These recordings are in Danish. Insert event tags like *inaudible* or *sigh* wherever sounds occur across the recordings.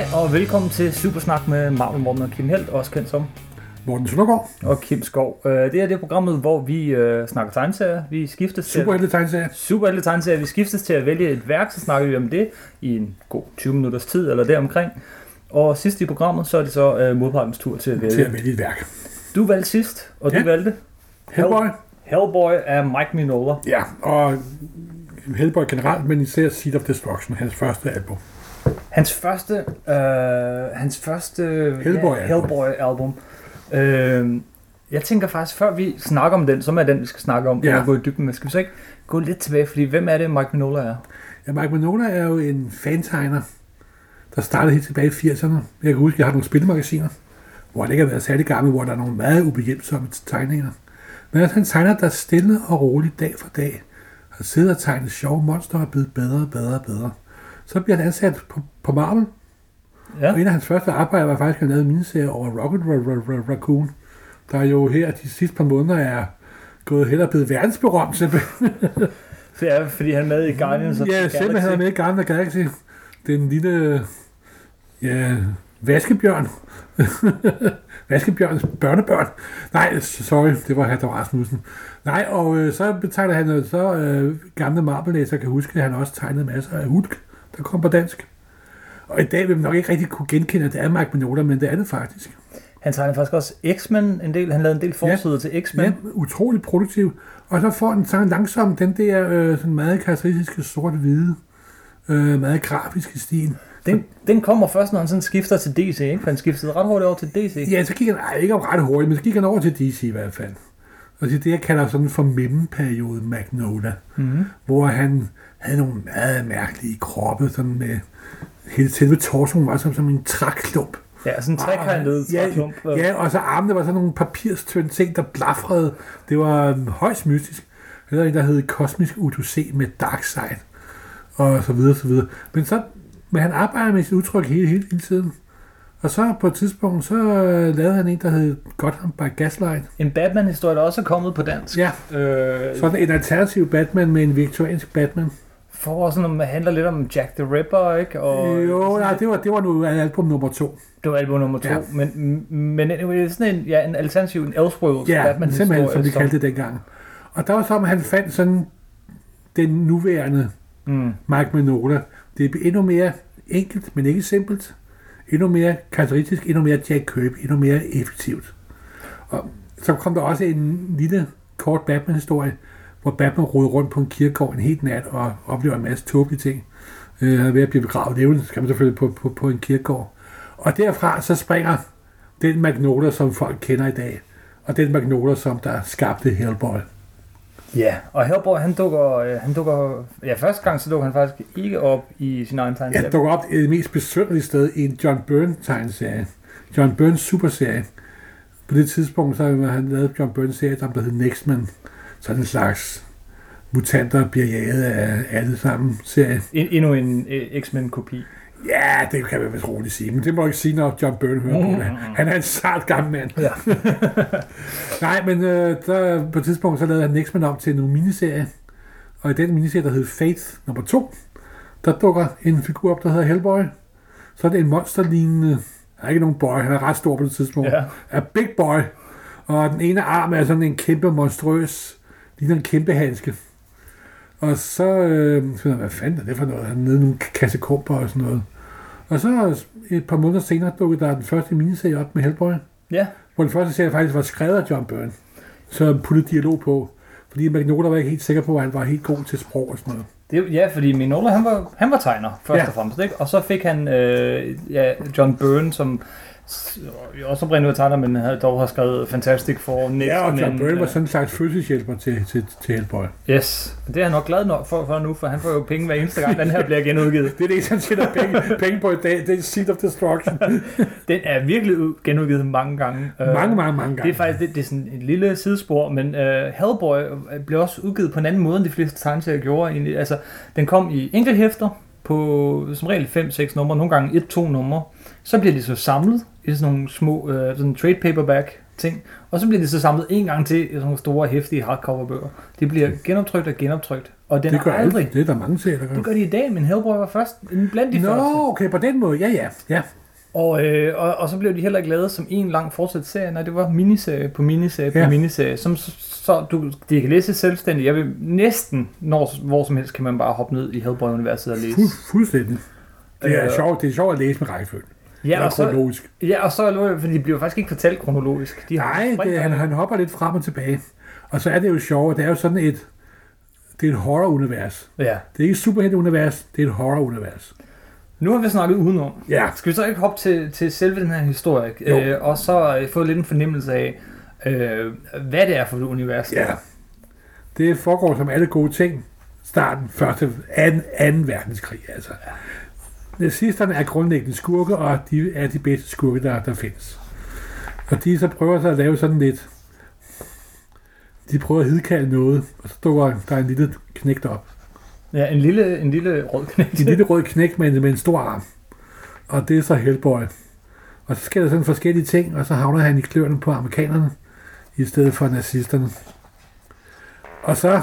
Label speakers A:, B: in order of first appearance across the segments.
A: Hej og velkommen til Supersnak med Marvel Morten og Kim Helt, også kendt som
B: Morten Søndergaard.
A: og Kim Skov. Øh, Det er det programmet, hvor vi øh, snakker tegneserier. Vi skiftes til
B: Superhelte tegneserie.
A: Superhelte tegneserier. Vi skiftes til at vælge et værk, så snakker vi om det i en god 20 minutters tid eller deromkring. Og sidst i programmet, så er det så øh, modpartens tur til at
B: Til
A: vælge.
B: at vælge et værk.
A: Du valgte sidst, og du
B: Ja.
A: valgte
B: Hellboy.
A: Hellboy af Mike Mignola.
B: Ja, og Hellboy generelt, men især Seed of Destruction, hans første album.
A: Hans første, øh, hans første
B: Hellboy
A: ja,
B: album.
A: Hellboy album. Øh, jeg tænker faktisk, før vi snakker om den, som er den, vi skal snakke om,
B: Ja.
A: og gå i dybden med, skal vi så ikke gå lidt tilbage, fordi hvem er det, Mike Mignola er?
B: Ja, Mike Mignola er jo en fantegner, der startede helt tilbage i 80'erne. Jeg kan huske, at jeg har nogle spilmagasiner, hvor det ikke har været særlig gammel, hvor der er nogle meget ubehjælpsomme tegninger. Men altså, han tegner, der stille og roligt dag for dag har siddet og tegnet sjove monster og er blevet bedre og bedre og bedre. Så bliver han ansat på, på Marvel,
A: Ja.
B: Og en af hans første arbejder var faktisk, at han lavede en miniserie over Rocket Ra- Ra- Ra- Raccoon, der jo her de sidste par måneder er gået hen og blevet verdensberømt. Simpelthen.
A: Så ja, fordi han er med i Guardians of
B: Ja,
A: the
B: simpelthen
A: Galaxy.
B: han er med i Guardians of the Galaxy. Den lille, ja, vaskebjørn. *laughs* Vaskebjørns børnebørn. Nej, sorry, det var Hatter Rasmussen. Nej, og øh, så betegner han jo så øh, gamle marvel kan huske, at han også tegnede masser af Hulk, der kom på dansk. Og i dag vil man nok ikke rigtig kunne genkende, at det er Mike Mignola, men det er det faktisk.
A: Han tegner faktisk også X-Men en del. Han lavede en del forsider til X-Men.
B: Ja, utrolig produktiv. Og så får den sang langsomt den der øh, sådan meget karakteristiske sort-hvide, øh, meget grafiske stil.
A: Den, den kommer først, når han sådan skifter til DC, ikke? For han skiftede ret hurtigt over til DC.
B: Ja, så gik han ej, ikke ret hurtigt, men så gik han over til DC i hvert fald. Og det er det, jeg kalder sådan for memme-periode Magnola,
A: Mm-hmm.
B: hvor han havde nogle meget mærkelige kroppe, sådan med hele selve torsoen var som, som en træklump.
A: Ja, sådan en trekantet
B: ja,
A: træklump.
B: ja, og så armene var sådan nogle papirstønde ting, der blafrede. Det var øhm, højst mystisk. Var en, der hed Kosmisk UTC med Darkseid, og så videre, så videre. Men, så, men han arbejder med sit udtryk hele, hele, hele tiden. Og så på et tidspunkt, så øh, lavede han en, der hed Gotham by Gaslight.
A: En Batman-historie, der også er kommet på dansk.
B: Ja,
A: Øh,
B: sådan en alternativ Batman med en viktoriansk Batman.
A: For sådan, at handler lidt om Jack the Ripper, ikke? Og,
B: jo, nej, det var, det var nu album nummer to.
A: Det var album nummer to.
B: Ja.
A: Men, men anyway, sådan en, ja, en alternativ, en Elseworlds
B: Ja,
A: Batman-historie.
B: simpelthen, som de kaldte det dengang. Og der var så, at han fandt sådan den nuværende
A: Mm.
B: Mike Mignola. Det er endnu mere enkelt, men ikke simpelt. Endnu mere karakteristisk, endnu mere Jack Kirby, endnu mere effektivt. Og så kom der også en lille kort Batman-historie, hvor Batman rodede rundt på en kirkegård en helt nat og oplever en masse tåbelige ting. Øh, han er ved at blive begravet levende, skal man selvfølgelig på, på, på en kirkegård. Og derfra så springer den Magnola, som folk kender i dag, og den Magnola, som der skabte Hellboy.
A: Ja, og Hellboy, han dukker, øh, han dukker, ja, første gang så dukker han faktisk ikke op i sin egen tegneserie.
B: Jeg dukker op i det mest besynderlige sted i en John Byrne tegneserie. John Byrne superserie. På det tidspunkt så havde han lavet John Byrne serie, der hed Next Man. Sådan en slags mutanter bliver jaget af alle sammen serie.
A: En, endnu en øh, X-Men-kopi.
B: Ja, det kan man vist roligt sige, men det må jeg ikke sige, når John Byrne hører på det. Han er en sart gammel mand.
A: Ja. *laughs*
B: Nej, men øh, der, på et tidspunkt så lavede han Man om til en miniserie. Og i den miniserie, der hed Faith nummer 2, der dukker en figur op, der hedder Hellboy. Så er det en monsterlignende, han er ikke nogen boy, han er ret stor på det tidspunkt,
A: ja.
B: er Big Boy. Og den ene arm er sådan en kæmpe monstrøs, ligner en kæmpe handske. Og så, øh, så finder jeg, hvad fanden er det for noget? Han nede nogle kassekumper og sådan noget. Og så et par måneder senere dukkede der den første miniserie op med Hellboy
A: Ja,
B: hvor den første serie faktisk var skrevet af John Byrne. Så puttede dialog på. Fordi Magnola var ikke helt sikker på, at han var helt god til sprog og sådan noget.
A: det, ja fordi Mignola, han var, han var tegner, først
B: Ja.
A: og fremmest, ikke? Og så fik han øh, ja, John Byrne, som også oprindeligt var tegner, men havde dog har skrevet Fantastic Four, Next
B: Ja, og John Byrne var
A: øh,
B: sådan en slags fødselshjælper til, til, til Hellboy.
A: Yes, det er jeg nok glad nok for, for nu, for han får jo penge hver eneste gang, den her bliver genudgivet. *laughs*
B: Det er det han tjener penge, penge på i dag. Det er Seed of Destruction. *laughs*
A: Den er virkelig ud- genudgivet mange gange. Øh,
B: mange, mange, mange
A: Det
B: gange.
A: er faktisk det, det er sådan et lille sidespor, men uh, Hellboy blev også udgivet på en anden måde, end de fleste tegneserier gjorde. Egentlig. Altså, den kom i enkelthæfter på som regel 5-6 numre, nogle gange 1-2 numre. Så bliver de så samlet i sådan nogle små uh, sådan trade paperback ting. Og så bliver det så samlet en gang til i sådan nogle store, hæftige hardcover-bøger. Det bliver genoptrykt og genoptrykt. Og den
B: Det gør
A: er aldrig...
B: aldrig. Det er der mange serier, der gør.
A: Det gør de i dag, men Hellboy var først blandt de
B: Nå,
A: første.
B: okay, på den måde. Ja, ja. ja.
A: Og, øh, og, og så blev de heller ikke lavet som en lang fortsat serie, nej, det var miniserie på miniserie på
B: Ja.
A: miniserie, som så, så du, de kan læse selvstændigt. Jeg vil næsten, når, hvor som helst, kan man bare hoppe ned i Hellboy-universet og læse.
B: Fu- fuldstændig. Det er,
A: Øh.
B: sjovt, det er sjovt at læse med rækkefølge.
A: Ja, og
B: Eller
A: så,
B: kronologisk.
A: ja, og så for de bliver faktisk ikke fortalt kronologisk. De
B: Nej, det, han, han hopper lidt frem og tilbage. Og så er det jo sjovt, det er jo sådan et, det er et horror-univers.
A: Ja.
B: Det er ikke et superhelte-univers, det er et horror-univers.
A: Nu har vi snakket udenom.
B: Ja.
A: Skal vi så ikke hoppe til, til selve den her historie,
B: Jo.
A: øh, og så øh, få lidt en fornemmelse af, øh, hvad det er for et univers? det
B: Ja.
A: er?
B: Det foregår som alle gode ting. Starten, første, anden, anden verdenskrig, altså. Nazisterne er grundlæggende skurke, og de er de bedste skurke, der, der findes. Og de så prøver så at lave sådan lidt... De prøver at hidkalde noget, og så dukker der en lille knægt op.
A: Ja, en lille, en lille rød knægt.
B: En lille rød knægt med, med en stor arm. Og det er så Hellboy. Og så sker der sådan forskellige ting, og så havner han i kløerne på amerikanerne, i stedet for nazisterne. Og så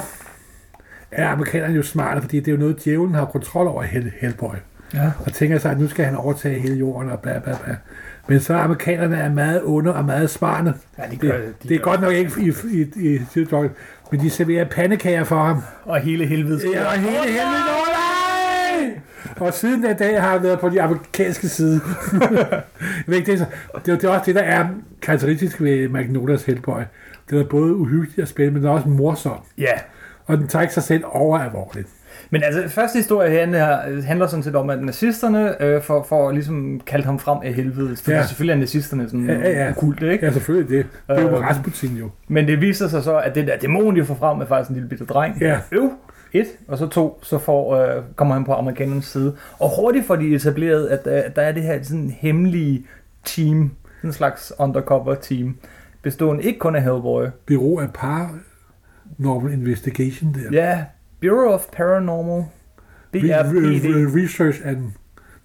B: er amerikanerne jo smarte, fordi det er jo noget, djævlen har kontrol over Hell, Hellboy.
A: Ja.
B: Og tænker sig, at nu skal han overtage hele jorden og bla bla bla. Men så er amerikanerne er meget onde og meget smarte.
A: ja, de gør,
B: Det,
A: de
B: det er
A: gør.
B: godt nok ikke i, i, i, i men de serverer pandekager for ham.
A: Og hele helvede.
B: Ja, og hele helvede, åh nej! Og siden den dag har jeg været på de amerikanske side. *laughs* Det, er, det, er, det er også det, der er karakteristisk ved Magnolias Hellboy. Det er både uhyggeligt at spille, men det er også morsomt.
A: Ja.
B: Og den tager ikke sig selv over alvorligt.
A: Men altså, første historie her handler sådan set om, at nazisterne øh, for, for ligesom kalde ham frem af helvede. For
B: Ja.
A: selvfølgelig er nazisterne sådan
B: Ja, ja, ja.
A: kult, ikke?
B: Ja, selvfølgelig det. Det er jo
A: Øh.
B: Rasputin jo.
A: Men det viser sig så, at det der dæmon, de får frem, er faktisk en lille bitte dreng.
B: Ja.
A: Øv, et, og så to, så får, øh, kommer han på amerikanernes side. Og hurtigt får de etableret, at øh, der er det her sådan hemmelige team, en slags undercover team, bestående ikke kun af Hellboy.
B: Bureau af Paranormal Investigation der.
A: Ja, Bureau of Paranormal, BRPD.
B: re- Research and,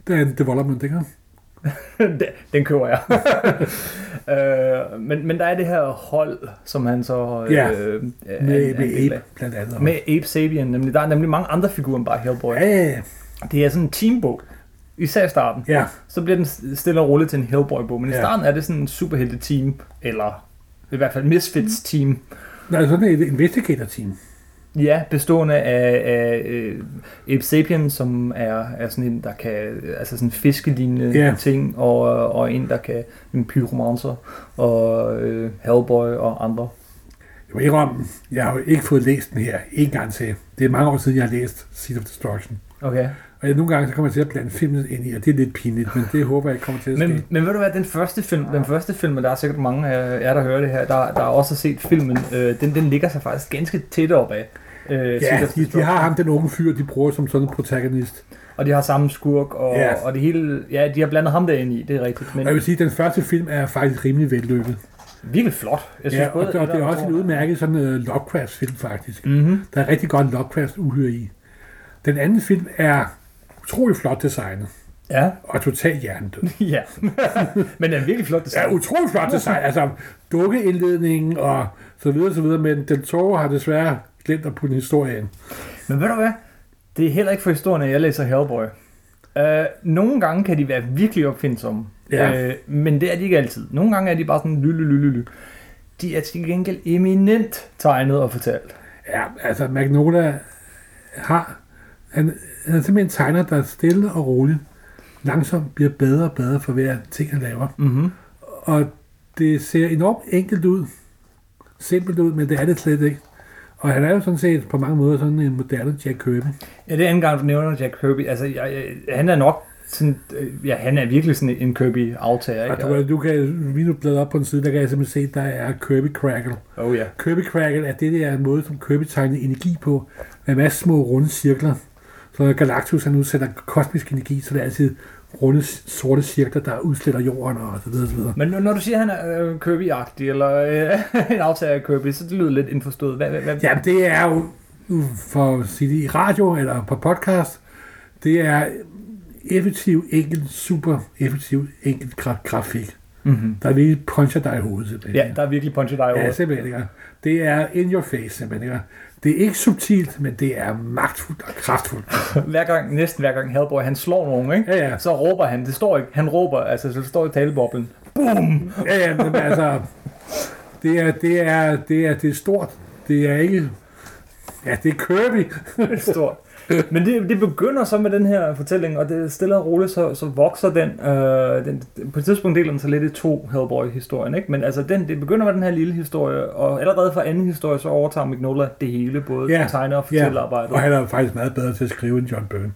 B: and Development, ikke? *laughs*
A: den, den køber jeg. *laughs* øh, men, men der er det her hold, som han så øh,
B: Ja,
A: øh,
B: Med, med
A: en.
B: Abe, blandt andet.
A: Med Abe Sapien, nemlig. Der er nemlig mange andre figurer end bare Hellboy.
B: Ja, ja, ja.
A: Det er sådan en teambog. Især i starten.
B: ja.
A: Så bliver den stille og roligt til en Hellboy-bog. Men i
B: Ja.
A: starten er det sådan en superhelte-team. Eller i hvert fald Misfits-team.
B: Er sådan et investigator-team.
A: Ja, bestående af, af øh, Abe Sapien, som er, er sådan en, der kan, altså sådan fiskelignende
B: Ja.
A: ting, og, og en, der kan en pyromancer, og øh, Hellboy og andre.
B: Jeg må indrømme, jeg har jo ikke fået læst den her en gang til. Det er mange år siden, jeg har læst Seed of Destruction.
A: Okay.
B: Og jeg, nogle gange så kommer jeg til at blande filmen ind i, og det er lidt pinligt, men det håber jeg ikke kommer til at ske.
A: Men, men ved du hvad, den første film, den første film, og der er sikkert mange af jer, der hører det her, der, der også har set filmen, øh, den, den ligger sig faktisk ganske tæt op af. Øh,
B: ja, de, de har ham, den unge fyr, de bruger som sådan en protagonist.
A: Og de har samme skurk, og,
B: Ja.
A: og det hele, ja, de har blandet ham derinde i, det er rigtigt. Men
B: jeg vil sige, at den første film er faktisk rimelig vellykket.
A: virkelig flot. Jeg
B: Ja, og, det, og det er også en udmærket sådan uh, Lovecraft-film, faktisk.
A: Mhm.
B: Der er rigtig godt Lovecraft-uhyre i. Den anden film er utrolig flot designet,
A: Ja,
B: og totalt hjernedød. *laughs*
A: ja. Men den er virkelig flot
B: Ja,
A: design.
B: utrolig flot design. Altså, dukkeindledningen og så videre, så videre. Men Del Toro har desværre glemt at putte en historie ind.
A: Men ved du hvad? Det er heller ikke for historien, at jeg læser Hellboy. Uh, nogle gange kan de være virkelig opfindsomme.
B: Ja.
A: Uh, men det er de ikke altid. Nogle gange er de bare sådan lille, lille, lille. De er til gengæld eminent tegnet og fortalt.
B: Ja, altså Magnolia har... Han, han er simpelthen en tegner, der er stille og roligt langsomt bliver bedre og bedre for hver ting, han laver.
A: Mm-hmm.
B: Og det ser enormt enkelt ud. Simpelt ud, men det er det slet ikke. Og han er jo sådan set på mange måder sådan en moderne Jack Kirby.
A: Ja, det er anden gang, du nævner Jack Kirby. Altså, jeg, jeg, han er nok sådan, øh, ja, han er virkelig sådan en Kirby-aftager,
B: Og
A: ikke?
B: du, du kan lige nu bladre op på en side, der kan jeg simpelthen se, der er Kirby Crackle.
A: Oh ja.
B: Kirby Crackle er det der måde, som Kirby tegner energi på, med en masse små runde cirkler. Så når Galactus han udsætter kosmisk energi, så det er altid runde sorte cirkler, der udsletter jorden og så videre, så videre.
A: Men når du siger, at han er øh, Kirby-agtig, eller øh, *laughs* en aftager af Kirby, så det lyder lidt indforstået. Hvad, hvad, hvad?
B: Ja, det er jo, for at sige det i radio eller på podcast, det er effektiv, enkel, super effektiv, enkel gra- grafik.
A: Mm-hmm.
B: Der er virkelig puncher dig i hovedet, simpelthen.
A: Ja, der er virkelig punchet dig over.
B: Ja, simpelthen. Ikke? Det er in your face, simpelthen. Ikke? Det er ikke subtilt, men det er magtfuldt og kraftfuldt. *laughs*
A: Hver gang, næsten hver gang Hellboy, han slår nogen, ikke?
B: Ja, ja.
A: så råber han. Det står ikke. Han råber, altså så det står i taleboblen. Boom!
B: Ja, ja, men altså, det er, det er, det er, det er stort. Det er ikke, ja, det er Kirby.
A: Det er stort. Men det, det begynder så med den her fortælling, og det stille og roligt, så, så vokser den, øh, den. På et tidspunkt deler den sig lidt i to Hellboy-historien, ikke? Men altså, den, det begynder med den her lille historie, og allerede fra anden historie, så overtager Mignola det hele, både
B: Ja,
A: ja. tegne- og
B: Ja,
A: fortællearbejdet.
B: og han er faktisk meget bedre til at skrive end John Byrne.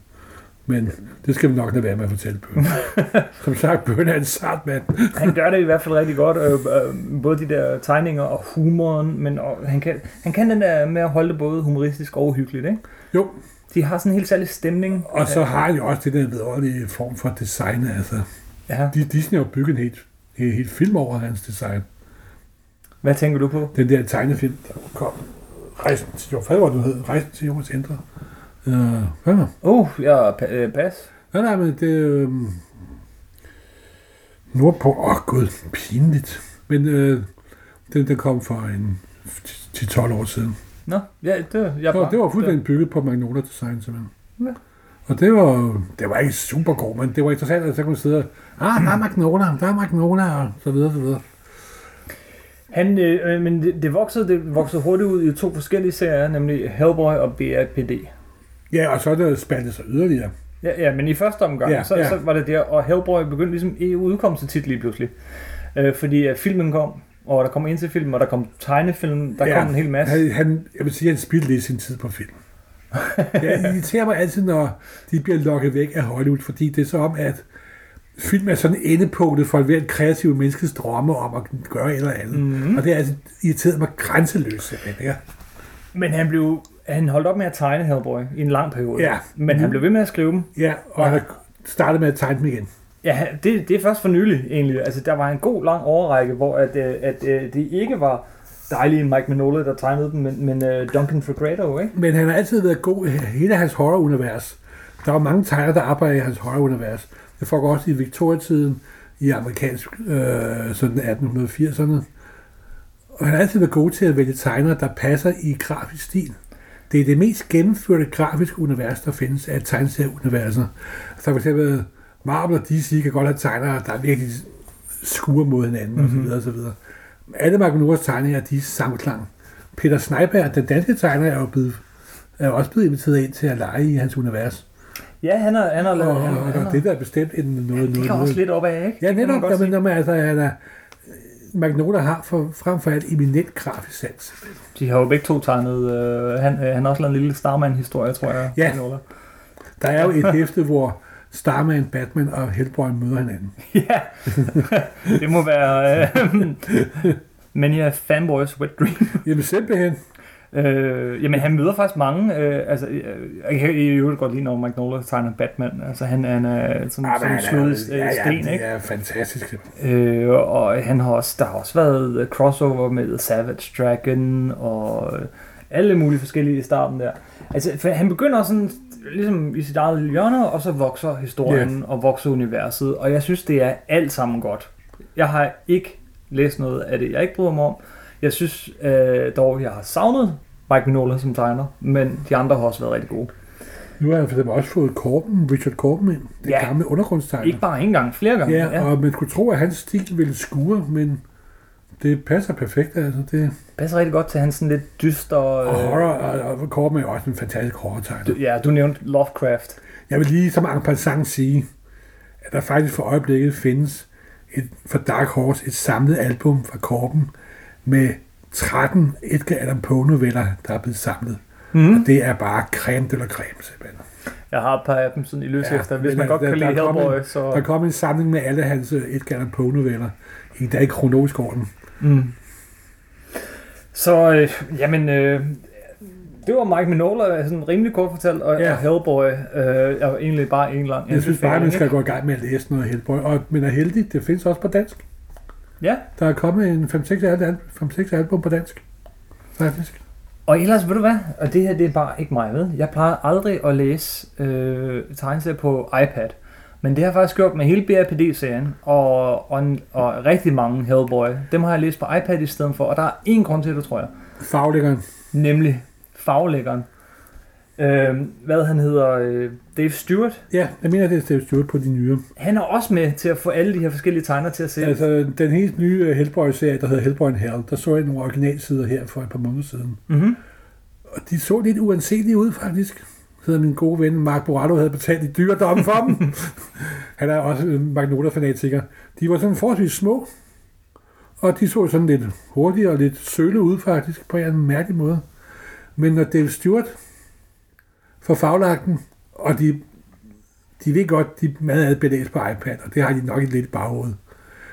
B: Men det skal vi nok lade være med at fortælle Byrne. *laughs* Som sagt, Byrne er en sart mand.
A: Han gør det i hvert fald rigtig godt, øh, *laughs* øh, både de der tegninger og humoren, men og han, kan, han kan den der med at holde det både humoristisk og uhyggeligt, ikke?
B: Jo,
A: De har sådan en helt særlig stemning.
B: og så har han jo også det der vidunderlige form for design. Altså,
A: Ja.
B: de, Disney har bygget en helt, en helt film over hans design.
A: Hvad tænker du på?
B: Den der tegnefilm, der kom. Rejsen til jord. Hvad var det, den hed? Rejsen til jordens indre. Uh, hvad var det?
A: Oh, ja, pa- øh, pas.
B: Nej, nej, men det... Øh, Nordpå... Åh, oh, gud, pinligt. Men øh, den, den kom for en 10-12 år siden.
A: Nå, ja, det, jeg
B: Så det var fuldstændig bygget på Magnolia Design, simpelthen.
A: Ja.
B: Og det var, det var ikke super god, men det var interessant, at så kunne man sidde og, ah, der er Magnolia, der er Magnolia, og så videre, så videre.
A: Han, øh, øh, men det, det, voksede, det voksede hurtigt ud i to forskellige serier, nemlig Hellboy og BAPD.
B: Ja, og så er det spændt sig yderligere.
A: Ja, ja, men i første omgang,
B: Ja,
A: så,
B: ja.
A: så var det der, og Hellboy begyndte ligesom EU udkom så tit lige pludselig. Øh, fordi at filmen kom, og der kom ind til film, og der kom tegnefilm, der
B: Ja.
A: kom en hel masse.
B: Han, han, jeg vil sige, at han spildte lidt sin tid på film. *laughs* Det irriterer mig altid, når de bliver lukket væk af Hollywood, fordi det er så om, at film er sådan endepunktet for hvert kreative menneskes drømme om at gøre et eller andet.
A: Mhm.
B: Og det er altså irriteret mig grænseløst. Ja.
A: Men han blev han holdt op med at tegne Hellboy i en lang periode.
B: Ja.
A: Men han blev ved med at skrive dem.
B: ja, og han startede med at tegne dem igen.
A: Ja, det, det er først for nylig egentlig. Altså, der var en god lang overrække, hvor at, øh, at, øh, det ikke var dejlige Mike Mignola, der tegnede dem, men, men uh, Duncan Fregredo, ikke?
B: Men han har altid været god i hele hans horror-univers. Der var mange tegner, der arbejder i hans horror-univers. Det foregår også i Victoria-tiden, i amerikansk, øh, sådan 1880'erne. Og han har altid været god til at vælge tegnere, der passer i grafisk stil. Det er det mest gennemførte grafiske univers, der findes af tegneserieuniverser. Så for eksempel Marvel og DC kan godt have tegnere, der virkelig skuer mod hinanden mm-hmm. osv. osv. Alle Magnoras tegninger, de er samklang. Peter Sneiberg, den danske tegner, er jo blevet, er også blevet inviteret ind til at lege i hans univers.
A: Ja, han har, han har lavet...
B: og,
A: han,
B: og,
A: han,
B: og det der er bestemt en noget, noget,
A: det kan
B: noget.
A: også lidt op af, ikke?
B: Ja, netop, jamen, man, altså, han er, Magnolia har for, frem for alt eminent grafisk sans.
A: De har jo begge to tegnet... Øh, han, øh, han har også lavet en lille Starman-historie, tror jeg.
B: Ja.
A: Mignola.
B: Der er jo et hæfte, hvor Starman, Batman og Hellboy møder hinanden. *laughs*
A: ja, det må være... Øh, *laughs* Many a fanboys wet dream.
B: Jamen simpelthen.
A: Øh, jamen, han møder faktisk mange. Øh, altså, øh, jeg kan i øvrigt godt lide, når Magnola tegner Batman. Altså, han, han er sådan,
B: Ah,
A: sådan en slået
B: ja, ja,
A: sten,
B: det
A: ikke?
B: er fantastisk.
A: Øh, og han har også, der har også været øh, crossover med Savage Dragon og øh, alle mulige forskellige i starten der. Altså, for han begynder sådan ligesom i sit eget hjørne, og så vokser historien yeah. og vokser universet, og jeg synes, det er alt sammen godt. Jeg har ikke læst noget af det, jeg ikke bryder mig om. Jeg synes øh, dog, jeg har savnet Mike Mignola som tegner, men de andre har også været rigtig gode.
B: Nu har han for eksempel også fået Corben, Richard Corben ind. Den
A: Ja.
B: gamle undergrundstegner.
A: Ikke bare en gang, flere gange.
B: Ja, og man skulle tro, at hans stil ville skure, men det passer perfekt. Altså. Det,
A: passer rigtig godt til hans sådan lidt dyster...
B: og
A: øh,
B: horror, og, og Corben er jo også en fantastisk horror-tegner.
A: Du, ja, du nævnte Lovecraft.
B: Jeg vil lige som en passant sige, at der faktisk for øjeblikket findes et, for Dark Horse et samlet album fra Korben med 13 Edgar Allan Poe noveller, der er blevet samlet.
A: Mm.
B: Og det er bare creme de la creme, simpelthen.
A: Jeg har et par af dem sådan i løs
B: Ja,
A: efter. Hvis man
B: der-
A: godt kan
B: der-
A: lide
B: er kommet-
A: Hellboy, så...
B: Der kom en samling med alle hans øh, Edgar Allan Poe noveller. I er ikke kronologisk orden.
A: Mm. Så, øh, jamen, øh, det var Mike Mignola, sådan rimelig kort fortalt, og,
B: Ja.
A: og Hellboy øh, er egentlig bare en lang
B: Jeg synes bare, man skal gå i gang med at læse noget Hellboy. Og, men er heldig, det findes også på dansk.
A: Ja,
B: Der er kommet en 5-6 album, 5-6 album på dansk. Faktisk.
A: og ellers, ved du hvad, og det her, det er bare ikke mig, ved Jeg plejer aldrig at læse øh, tegneserier på iPad. Men det har jeg faktisk gjort med hele BRPD-serien, og, og, og rigtig mange Hellboy. Dem har jeg læst på iPad i stedet for, og der er en grund til det, tror jeg.
B: Faglæggeren.
A: Nemlig faglæggeren. Øh, hvad han hedder, øh, Dave Stewart.
B: Ja, jeg mener, det er Steve Stewart på de nye.
A: Han er også med til at få alle de her forskellige tegner til at se.
B: Altså, den helt nye øh, Hellboy-serie, der hedder Hellboy in Hell, der så jeg nogle originalsider her for et par måneder siden.
A: Mm-hmm.
B: Og de så lidt uanselige ud, faktisk. Så min gode ven Mark Borallo havde betalt i dyredommen for dem. *laughs* Han er også en Magnolia-fanatiker. De var sådan forholdsvis små. Og de så sådan lidt hurtigere og lidt sølle ud, faktisk, på en mærkelig måde. Men når Dave Stewart får faglagten, og de, de ved godt, de mad er belæst på iPad, og det har de nok lidt i baghovedet.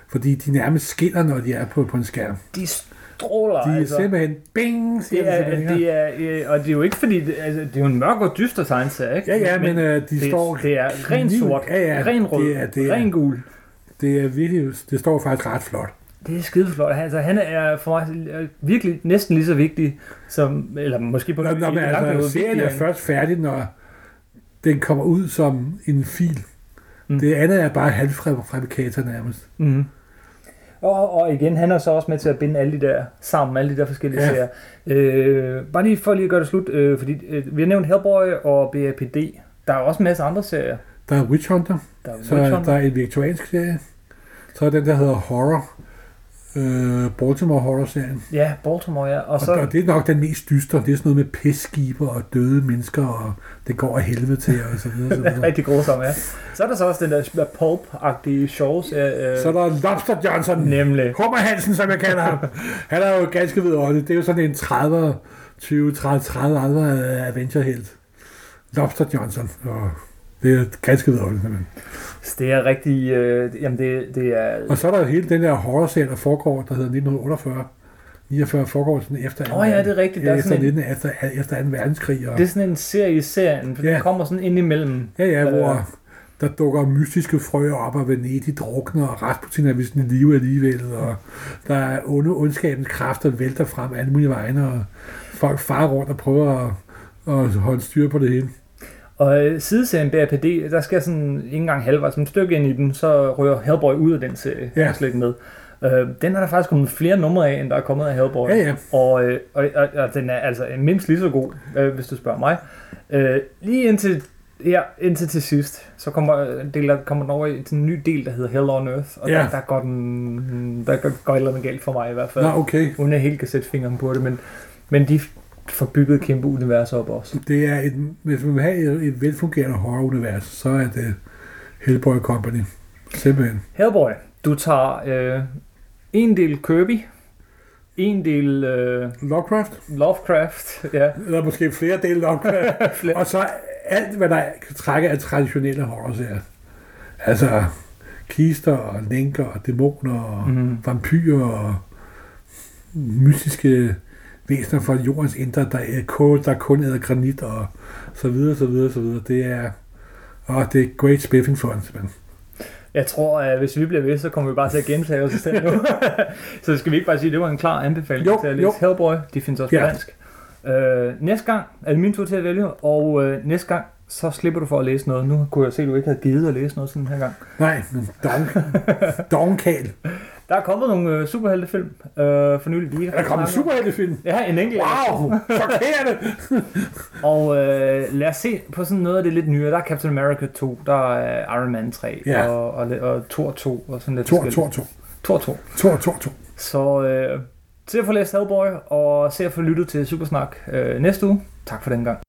B: Fordi de nærmest skinner, når de er på, på en skærm.
A: De stråler,
B: De er
A: altså.
B: simpelthen bing, siger
A: Det er,
B: simpelthen.
A: det er, øh, og det er jo ikke fordi, det, altså, det er jo en mørk og dyster tegneserie, ikke?
B: Ja, ja, men, øh, de
A: det,
B: står
A: det er ren sort,
B: Ja, ja,
A: ren rød,
B: det er, det er,
A: ren gul.
B: det er virkelig, det står faktisk ret flot.
A: Det er skide flot. Altså, han er for mig øh, virkelig næsten lige så vigtig som, eller måske på
B: Nå, nå, men altså, serien er først færdig, når den kommer ud som en fil.
A: Mm.
B: Mm. Det andet er bare halvfabrikator nærmest.
A: Mhm. Og, og igen, han er så også med til at binde alle de der sammen, alle de der forskellige ja. Serier. Øh, bare lige for lige at gøre det slut, øh, fordi øh, vi har nævnt Hellboy og BAPD. Der er også en masse andre serier.
B: Der er Witch Hunter,
A: Der er
B: så
A: Witch
B: er
A: Hunter.
B: der er en viktoriansk serie. Så er den, der hedder Horror. Øh, Baltimore Horror-serien.
A: Ja, Baltimore, ja. Og så...
B: og det er nok den mest dystre. Det er sådan noget med pestskiber og døde mennesker, og det går af helvede til, og så videre. Så, *laughs* videre.
A: rigtig grusom, ja. Så er der så også den der pulp-agtige shows. Øh,
B: så er der Lobster Johnson.
A: Nemlig.
B: Hummer Hansen, som jeg kalder ham. Han er jo ganske vidunderlig. Det er jo sådan en 30, 20, 30, 30 andre adventure-helt. Lobster Johnson. Og det er ganske vidunderligt. simpelthen.
A: Det er rigtig... Øh, jamen, det, det er...
B: Og så er der hele den der horror-serie, der foregår, der hedder 1948. 49 foregår sådan efter,
A: Åh oh, ja, det er rigtigt. Der er
B: efter,
A: sådan en,
B: 19, efter, efter 2. verdenskrig. Og,
A: det er sådan en serie i serien, for
B: Ja.
A: den kommer sådan ind imellem.
B: ja, ja,
A: Øh.
B: hvor der dukker mystiske frøer op, og Venedig drukner, og Rasputin er vist i live alligevel, og der er onde ondskabens kræfter vælter frem alle mulige vegne, og folk farer rundt og prøver at, at holde styr på det hele.
A: Og øh, sideserien BRPD, der skal sådan ikke engang halvvejs et stykke ind i den, så rører Hellboy ud af den serie.
B: Ja.
A: Ja. Er slet ikke med. Øh, den er der faktisk kommet flere numre af, end der er kommet af Hellboy.
B: Ja, ja.
A: Og, øh, og, og, og den er altså mindst lige så god, øh, hvis du spørger mig. Øh, lige indtil, ja, indtil til sidst, så kommer, øh, del, kommer den over i- til en ny del, der hedder Hell on Earth. Og
B: Ja.
A: der, der, går den, der går, går et eller andet galt for mig i hvert fald.
B: Nå, okay.
A: Uden jeg helt kan sætte fingeren på det, men, men de får bygget et kæmpe univers op også.
B: Det er et, hvis man vil have et, et velfungerende horror-univers, så er det Hellboy Company. Simpelthen.
A: Hellboy, du tager øh, en del Kirby, en del øh,
B: Lovecraft,
A: Lovecraft, ja,
B: eller måske flere dele Lovecraft, *laughs*
A: flere,
B: og så alt, hvad der kan trække af traditionelle horrorserier. Altså kister og lænker og dæmoner og mm. vampyrer og mystiske væsener fra jordens indre, der er kål, der kun æder granit og så videre, så videre, så videre. Det er, og det er great spiffing fun, simpelthen.
A: Jeg tror, at hvis vi bliver ved, så kommer vi bare til at gentage os selv nu. *laughs* så skal vi ikke bare sige, at det var en klar anbefaling
B: Jo,
A: til at læse
B: jo.
A: Hellboy. De findes også på
B: Ja.
A: dansk. Øh, næste gang er det min tur til at vælge, og øh, næste gang, så slipper du for at læse noget. Nu kunne jeg se, at du ikke havde givet at læse noget sådan her gang.
B: Nej, men dong, *laughs* dongkal.
A: Der er kommet nogle øh, superheltefilm øh, for nylig. Vi
B: Er der kommet en superheltefilm?
A: Ja, en enkelt.
B: Wow, chokerende. *laughs*
A: Og øh, lad os se på sådan noget af det lidt nyere. Der er Captain America 2, der er Iron Man 3,
B: Ja.
A: og, og, og Thor 2, og sådan lidt forskelligt.
B: tor, tor.
A: Thor 2.
B: Tor, tor, tor.
A: Så øh, se at få læst Hellboy, og se at få lyttet til Supersnak øh, næste uge. Tak for den gang.